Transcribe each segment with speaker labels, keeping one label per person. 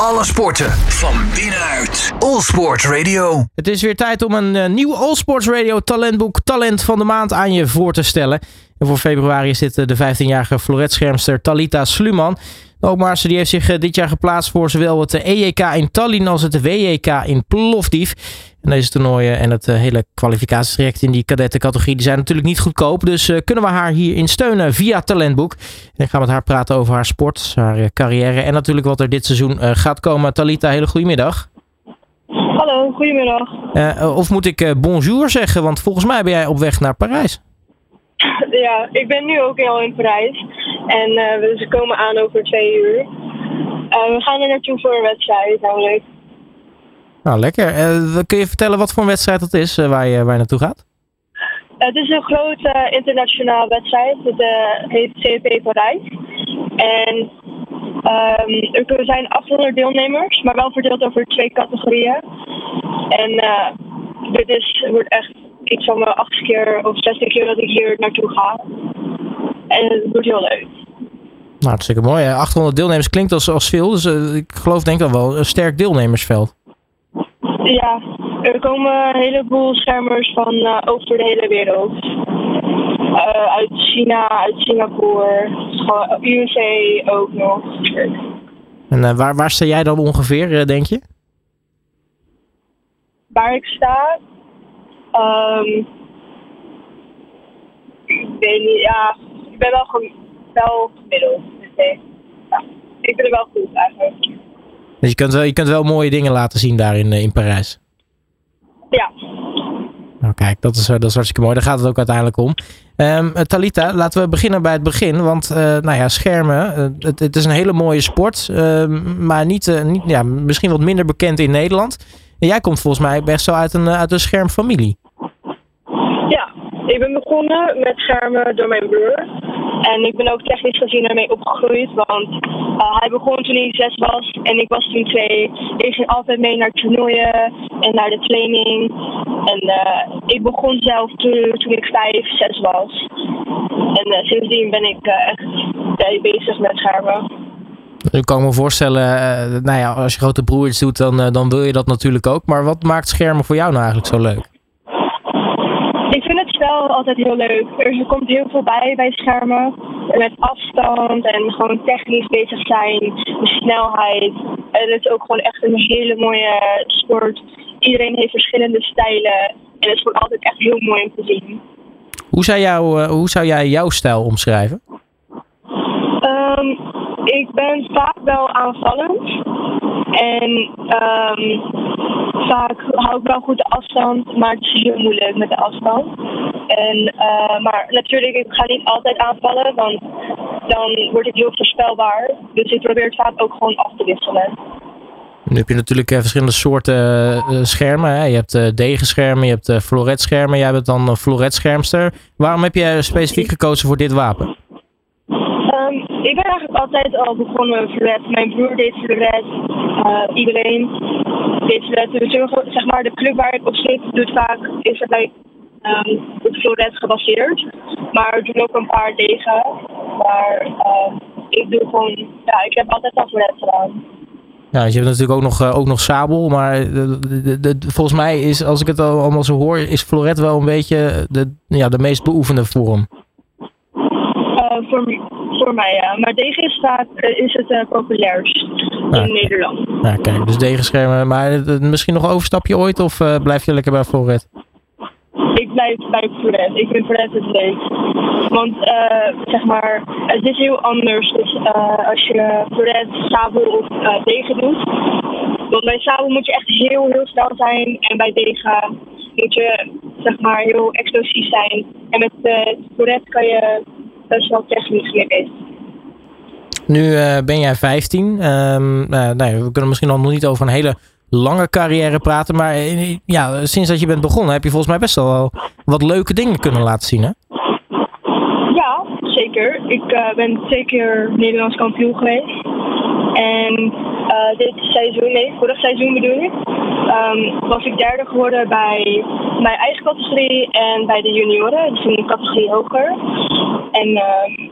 Speaker 1: Alle sporten van binnenuit. All Sport Radio.
Speaker 2: Het is weer tijd om een uh, nieuw All Sports Radio talentboek Talent van de Maand aan je voor te stellen. En voor februari is dit de 15-jarige floretschermster Talita Sluman. Ookmaarse die heeft zich dit jaar geplaatst voor zowel het EJK in Tallinn als het WJK in Plovdiv. En deze toernooien en het hele kwalificatietraject in die kadettencategorie die zijn natuurlijk niet goedkoop. Dus uh, kunnen we haar hierin steunen via Talentboek. En ik ga met haar praten over haar sport, haar uh, carrière en natuurlijk wat er dit seizoen uh, gaat komen. Talita, hele goede middag.
Speaker 3: Hallo, goedemiddag.
Speaker 2: of moet ik bonjour zeggen, want volgens mij ben jij op weg naar Parijs.
Speaker 3: Ja, ik ben nu ook al in Parijs. En uh, ze komen aan over twee uur. Uh, we gaan er naartoe voor een wedstrijd, namelijk.
Speaker 2: Nou, lekker. Uh, kun je vertellen wat voor een wedstrijd dat is waar, je, waar je naartoe gaat?
Speaker 3: het is een grote internationale wedstrijd. Het heet CP Parijs. En um, er zijn 800 deelnemers, maar wel verdeeld over twee categorieën. En dit is, wordt echt iets van mijn achtste keer of zesde keer dat ik hier naartoe ga. En het wordt heel leuk.
Speaker 2: Nou, hartstikke mooi. 800 deelnemers klinkt als, als veel, dus uh, ik geloof denk dan wel een sterk deelnemersveld.
Speaker 3: Ja, er komen een heleboel schermers van uh, over de hele wereld. Uh, uit China, uit Singapore, USA ook nog.
Speaker 2: En waar, waar sta jij dan ongeveer, denk je?
Speaker 3: Waar ik sta? Um, ik weet niet, ja, ik ben wel, gem wel gemiddeld. Dus, ja, ik ben er wel goed eigenlijk.
Speaker 2: Dus je kunt, wel, je kunt wel mooie dingen laten zien daar in, in Parijs?
Speaker 3: Ja.
Speaker 2: Nou kijk, dat is, dat is hartstikke mooi. Daar gaat het ook uiteindelijk om. Um, Talita, laten we beginnen bij het begin. Want uh, nou ja, schermen, uh, het, het, is een hele mooie sport. Uh, maar niet, niet, ja, misschien wat minder bekend in Nederland. En jij komt volgens mij best wel uit een, uit een schermfamilie.
Speaker 3: Ja, ik ben begonnen met schermen door mijn broer. En ik ben ook technisch gezien ermee opgegroeid, want uh, hij begon toen hij zes was en ik was toen twee. Ik ging altijd mee naar toernooien en naar de training. En uh, ik begon zelf toen, toen ik vijf, zes was. En uh, sindsdien ben ik echt bezig met schermen.
Speaker 2: Ik kan me voorstellen, nou ja, als je grote broer iets doet, dan, dan wil je dat natuurlijk ook. Maar wat maakt schermen voor jou nou eigenlijk zo leuk?
Speaker 3: Ik vind spel altijd heel leuk. Er komt heel veel bij bij schermen. Met afstand en gewoon technisch bezig zijn. De snelheid. En het is ook gewoon echt een hele mooie sport. Iedereen heeft verschillende stijlen. En het is gewoon altijd echt heel mooi om te zien.
Speaker 2: Hoe zou, jou, hoe zou jij jouw stijl omschrijven?
Speaker 3: Um, ik ben vaak wel aanvallend. En um, vaak hou ik wel goed de afstand, maar het is heel moeilijk met de afstand. En, uh, maar natuurlijk, ik ga niet altijd aanvallen, want dan word ik heel voorspelbaar. Dus ik probeer het vaak ook gewoon af te wisselen.
Speaker 2: Nu heb je natuurlijk uh, verschillende soorten uh, schermen. Hè? Je hebt degenschermen, je hebt floretschermen. Jij bent dan een floretschermster. Waarom heb je specifiek gekozen voor dit wapen?
Speaker 3: Um, ik ben eigenlijk altijd al begonnen met. Mijn broer deed floret. iedereen deed floret. Dus zeg maar, de club waar ik op zit doet vaak, is het like, um, op gebaseerd. Maar we doen ook een paar degen. Maar ik doe gewoon, ja, ik heb altijd al floret gedaan.
Speaker 2: Ja, je hebt natuurlijk ook nog, uh, ook nog sabel, maar de, de, de, volgens mij is, als ik het allemaal zo hoor, is floret wel een beetje de, ja, de meest beoefende vorm.
Speaker 3: Uh, voor, voor mij ja, maar degen is, vaak, is het uh, populairst in Nederland.
Speaker 2: Ja, kijk, dus degenschermen, maar misschien nog een overstapje ooit of blijf je lekker bij floret?
Speaker 3: Ik blijf bij floret, ik vind floret het leuk. Want uh, zeg maar, het is heel anders dus, uh, als je floret, sabel of uh, degen doet. Want bij sabel moet je echt heel, heel snel zijn. En bij degen moet je zeg maar heel explosief zijn. En met uh, kan je best wel technisch mee bezig
Speaker 2: Nu ben jij 15. Um, nee, we kunnen misschien nog niet over een hele lange carrière praten. Maar ja, sinds dat je bent begonnen heb je volgens mij best wel wat leuke dingen kunnen laten zien, hè?
Speaker 3: Ja, zeker. Ik uh, ben twee keer Nederlands kampioen geweest. En dit seizoen, nee, vorig seizoen bedoel ik, um, was ik derde geworden bij mijn eigen categorie en bij de junioren, dus een categorie hoger. En uh,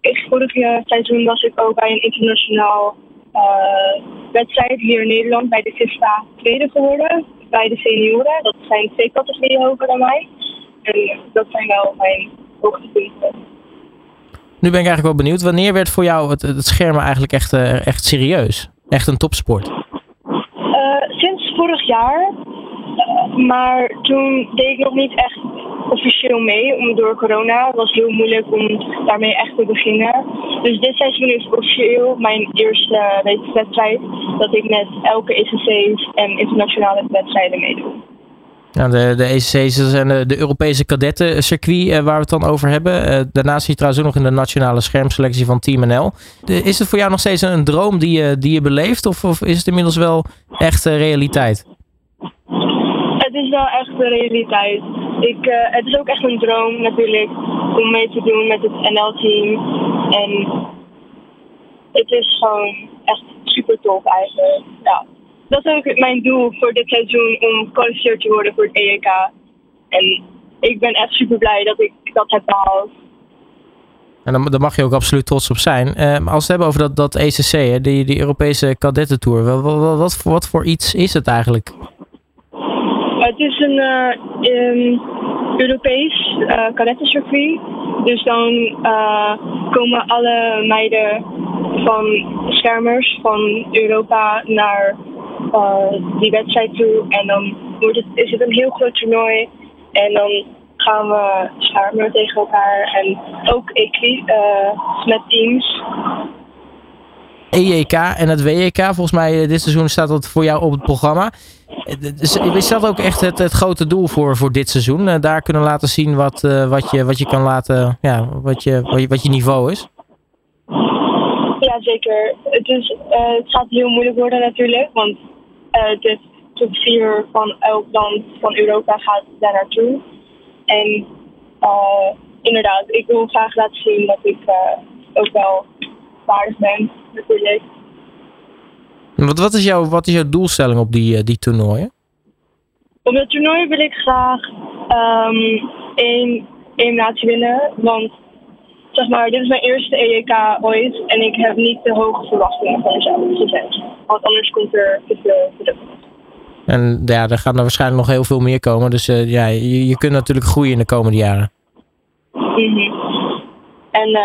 Speaker 3: ik, vorig seizoen was ik ook bij een internationaal wedstrijd hier in Nederland bij de FISTA tweede geworden. Bij de senioren. Dat zijn twee categorieën hoger dan mij. En dat zijn wel mijn hoogtepunten.
Speaker 2: Nu ben ik eigenlijk wel benieuwd. Wanneer werd voor jou het, het schermen eigenlijk echt, echt serieus? Echt een topsport?
Speaker 3: sinds vorig jaar. maar toen deed ik nog niet echt officieel mee. Om, door corona het was heel moeilijk om daarmee echt te beginnen. Dus dit seizoen is officieel mijn eerste wedstrijd dat ik met elke ECC's en internationale wedstrijden meedoe.
Speaker 2: Ja, de, de ECC's zijn de, de Europese kadettencircuit uh, waar we het dan over hebben. Uh, daarnaast zit je trouwens ook nog in de nationale schermselectie van Team NL. De, is het voor jou nog steeds een, droom die je, die je beleeft of, of is het inmiddels wel echt realiteit?
Speaker 3: Het is wel echt de realiteit. Ik, het is ook echt een droom natuurlijk om mee te doen met het NL-team. En het is gewoon echt super tof eigenlijk. Ja dat is ook mijn doel voor dit seizoen om gekwalificeerd te worden voor het EEK. En ik ben echt super blij dat ik dat heb behaald.
Speaker 2: En daar mag je ook absoluut trots op zijn. Uh, als we het hebben over dat, dat ECC, hè, die, die Europese kadettentour, wat, wat, wat, wat voor iets is het eigenlijk?
Speaker 3: Is een uh, Europees uh. Dus dan uh, komen alle meiden van schermers van Europa naar die wedstrijd toe. En dan wordt het, is het een heel groot toernooi. En dan gaan we schermen tegen elkaar. En ook uh, met teams.
Speaker 2: EJK en het WJK, volgens mij dit seizoen staat dat voor jou op het programma. Is dat ook echt het, het grote doel voor, voor dit seizoen? Daar kunnen laten zien wat, uh, wat, je, wat je kan laten, ja, wat je, wat je, wat je niveau is?
Speaker 3: Ja, zeker. Het, is, het gaat heel moeilijk worden natuurlijk, want de top 4 van elk land van Europa gaat daar naartoe. En inderdaad, ik wil graag laten zien dat ik ook wel waardig ben, natuurlijk.
Speaker 2: Wat, wat, is jouw, wat is jouw doelstelling op die, die toernooien?
Speaker 3: Op dat toernooi wil ik graag um, één eliminatie winnen. Want zeg maar, dit is mijn eerste EEK ooit en ik heb niet de hoge verwachtingen van mezelf gezet. Want anders komt er te veel druk.
Speaker 2: En ja, er gaan er waarschijnlijk nog heel veel meer komen. Dus uh, ja, je, je kunt natuurlijk groeien in de komende jaren.
Speaker 3: Mm -hmm. En uh,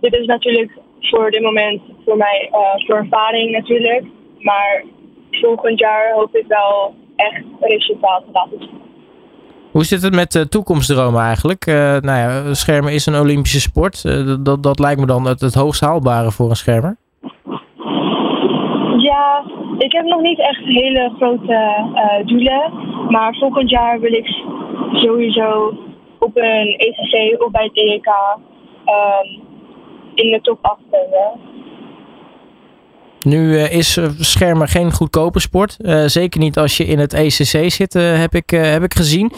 Speaker 3: dit is natuurlijk voor dit moment voor mij uh, voor ervaring natuurlijk. Maar volgend jaar hoop ik wel echt resultaten te laten zien.
Speaker 2: Hoe zit het met uh, toekomstdromen eigenlijk? Uh, nou ja, schermen is een Olympische sport. Uh, dat, dat lijkt me dan het, het hoogst haalbare voor een schermer.
Speaker 3: Ja, ik heb nog niet echt hele grote doelen. Maar volgend jaar wil ik sowieso op een ECC of bij het um, in de top 8
Speaker 2: nu uh, is eh, schermen geen goedkope sport. Uh, zeker niet als je in het ECC zit, heb, ik, heb ik gezien.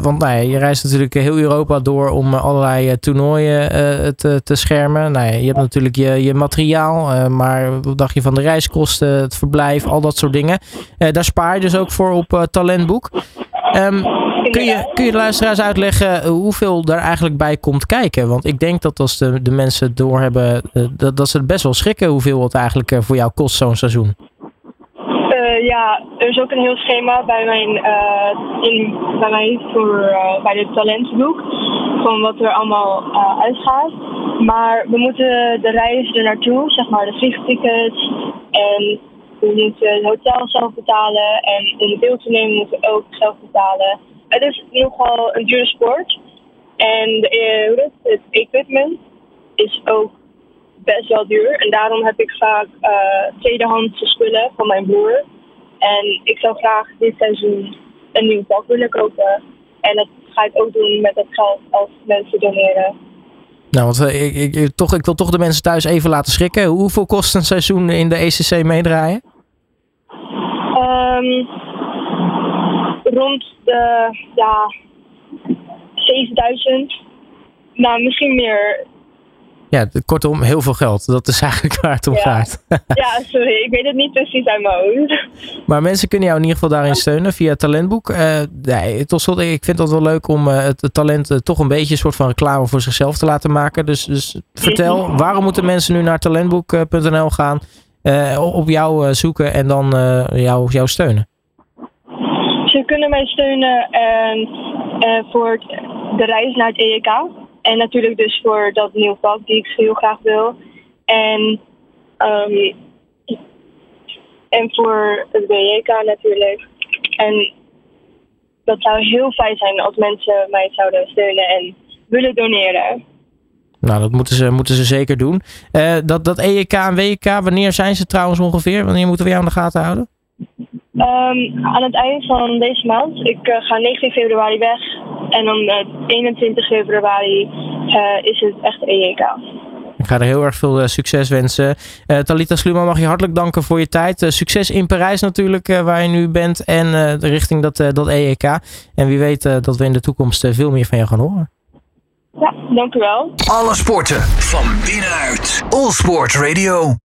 Speaker 2: want nou ja, je reist natuurlijk heel Europa door om allerlei toernooien te, te schermen. Nou ja, je hebt natuurlijk je, je materiaal, maar wat dacht je van de reiskosten, het verblijf, al dat soort dingen. daar spaar je dus ook voor op Talentboek. Um, kun, je, kun je de luisteraars uitleggen hoeveel daar eigenlijk bij komt kijken? Want ik denk dat als de, mensen doorhebben, dat, dat ze best wel schrikken hoeveel het eigenlijk voor jou kost zo'n seizoen.
Speaker 3: Uh, ja, er is ook een heel schema bij, mijn, uh, bij mij voor, bij de talentboek. Van wat er allemaal uitgaat. Maar we moeten de reis er naartoe, zeg maar de vliegtickets. En moeten het hotel zelf betalen. En om deel te nemen moeten we ook zelf betalen. Het is nogal een dure sport. En de, het equipment is ook best wel duur. En daarom heb ik vaak uh, tweedehandse spullen van mijn broer. En ik zou graag dit seizoen een nieuw pak willen kopen. En dat ga ik ook doen met het geld als mensen doneren.
Speaker 2: Nou, want eh, ik, ik, toch, ik wil toch de mensen thuis even laten schrikken. Hoeveel kost een seizoen in de ECC meedraaien?
Speaker 3: Um, rond de ja, 7000. Nou, misschien meer.
Speaker 2: Ja, kortom, heel veel geld. Dat is eigenlijk waar het om
Speaker 3: ja.
Speaker 2: gaat.
Speaker 3: ja, sorry. Ik weet het niet precies uit mijn hoofd.
Speaker 2: Maar mensen kunnen jou in ieder geval daarin steunen via het talentboek. Uh, nee, tot slot, ik vind dat wel leuk om uh, het, talent uh, toch een beetje een soort van reclame voor zichzelf te laten maken. Dus, dus vertel, waarom moeten mensen nu naar talentboek.nl gaan op jou zoeken en dan jou, jou steunen?
Speaker 3: Ze kunnen mij steunen en, voor de reis naar het EEK. En natuurlijk dus voor dat nieuw vak die ik heel graag wil. En, um, en voor het WEK natuurlijk. En dat zou heel fijn zijn als mensen mij zouden steunen en willen doneren.
Speaker 2: Nou, dat moeten ze, moeten ze zeker doen. Uh, dat, dat EEK en WEK, wanneer zijn ze trouwens ongeveer? Wanneer moeten we jou aan de gaten houden?
Speaker 3: Um, aan het eind van deze maand. Ik uh, ga 19 februari weg. En dan uh, 21 februari uh, is het echt EEK.
Speaker 2: Ik ga er heel erg veel succes wensen. Talita Sluman, mag je hartelijk danken voor je tijd. succes in Parijs natuurlijk, waar je nu bent. En richting dat, dat EEK. En wie weet dat we in de toekomst veel meer van je gaan horen.
Speaker 3: Ja, dank u wel.
Speaker 1: Alle sporten van binnenuit. All Sport Radio.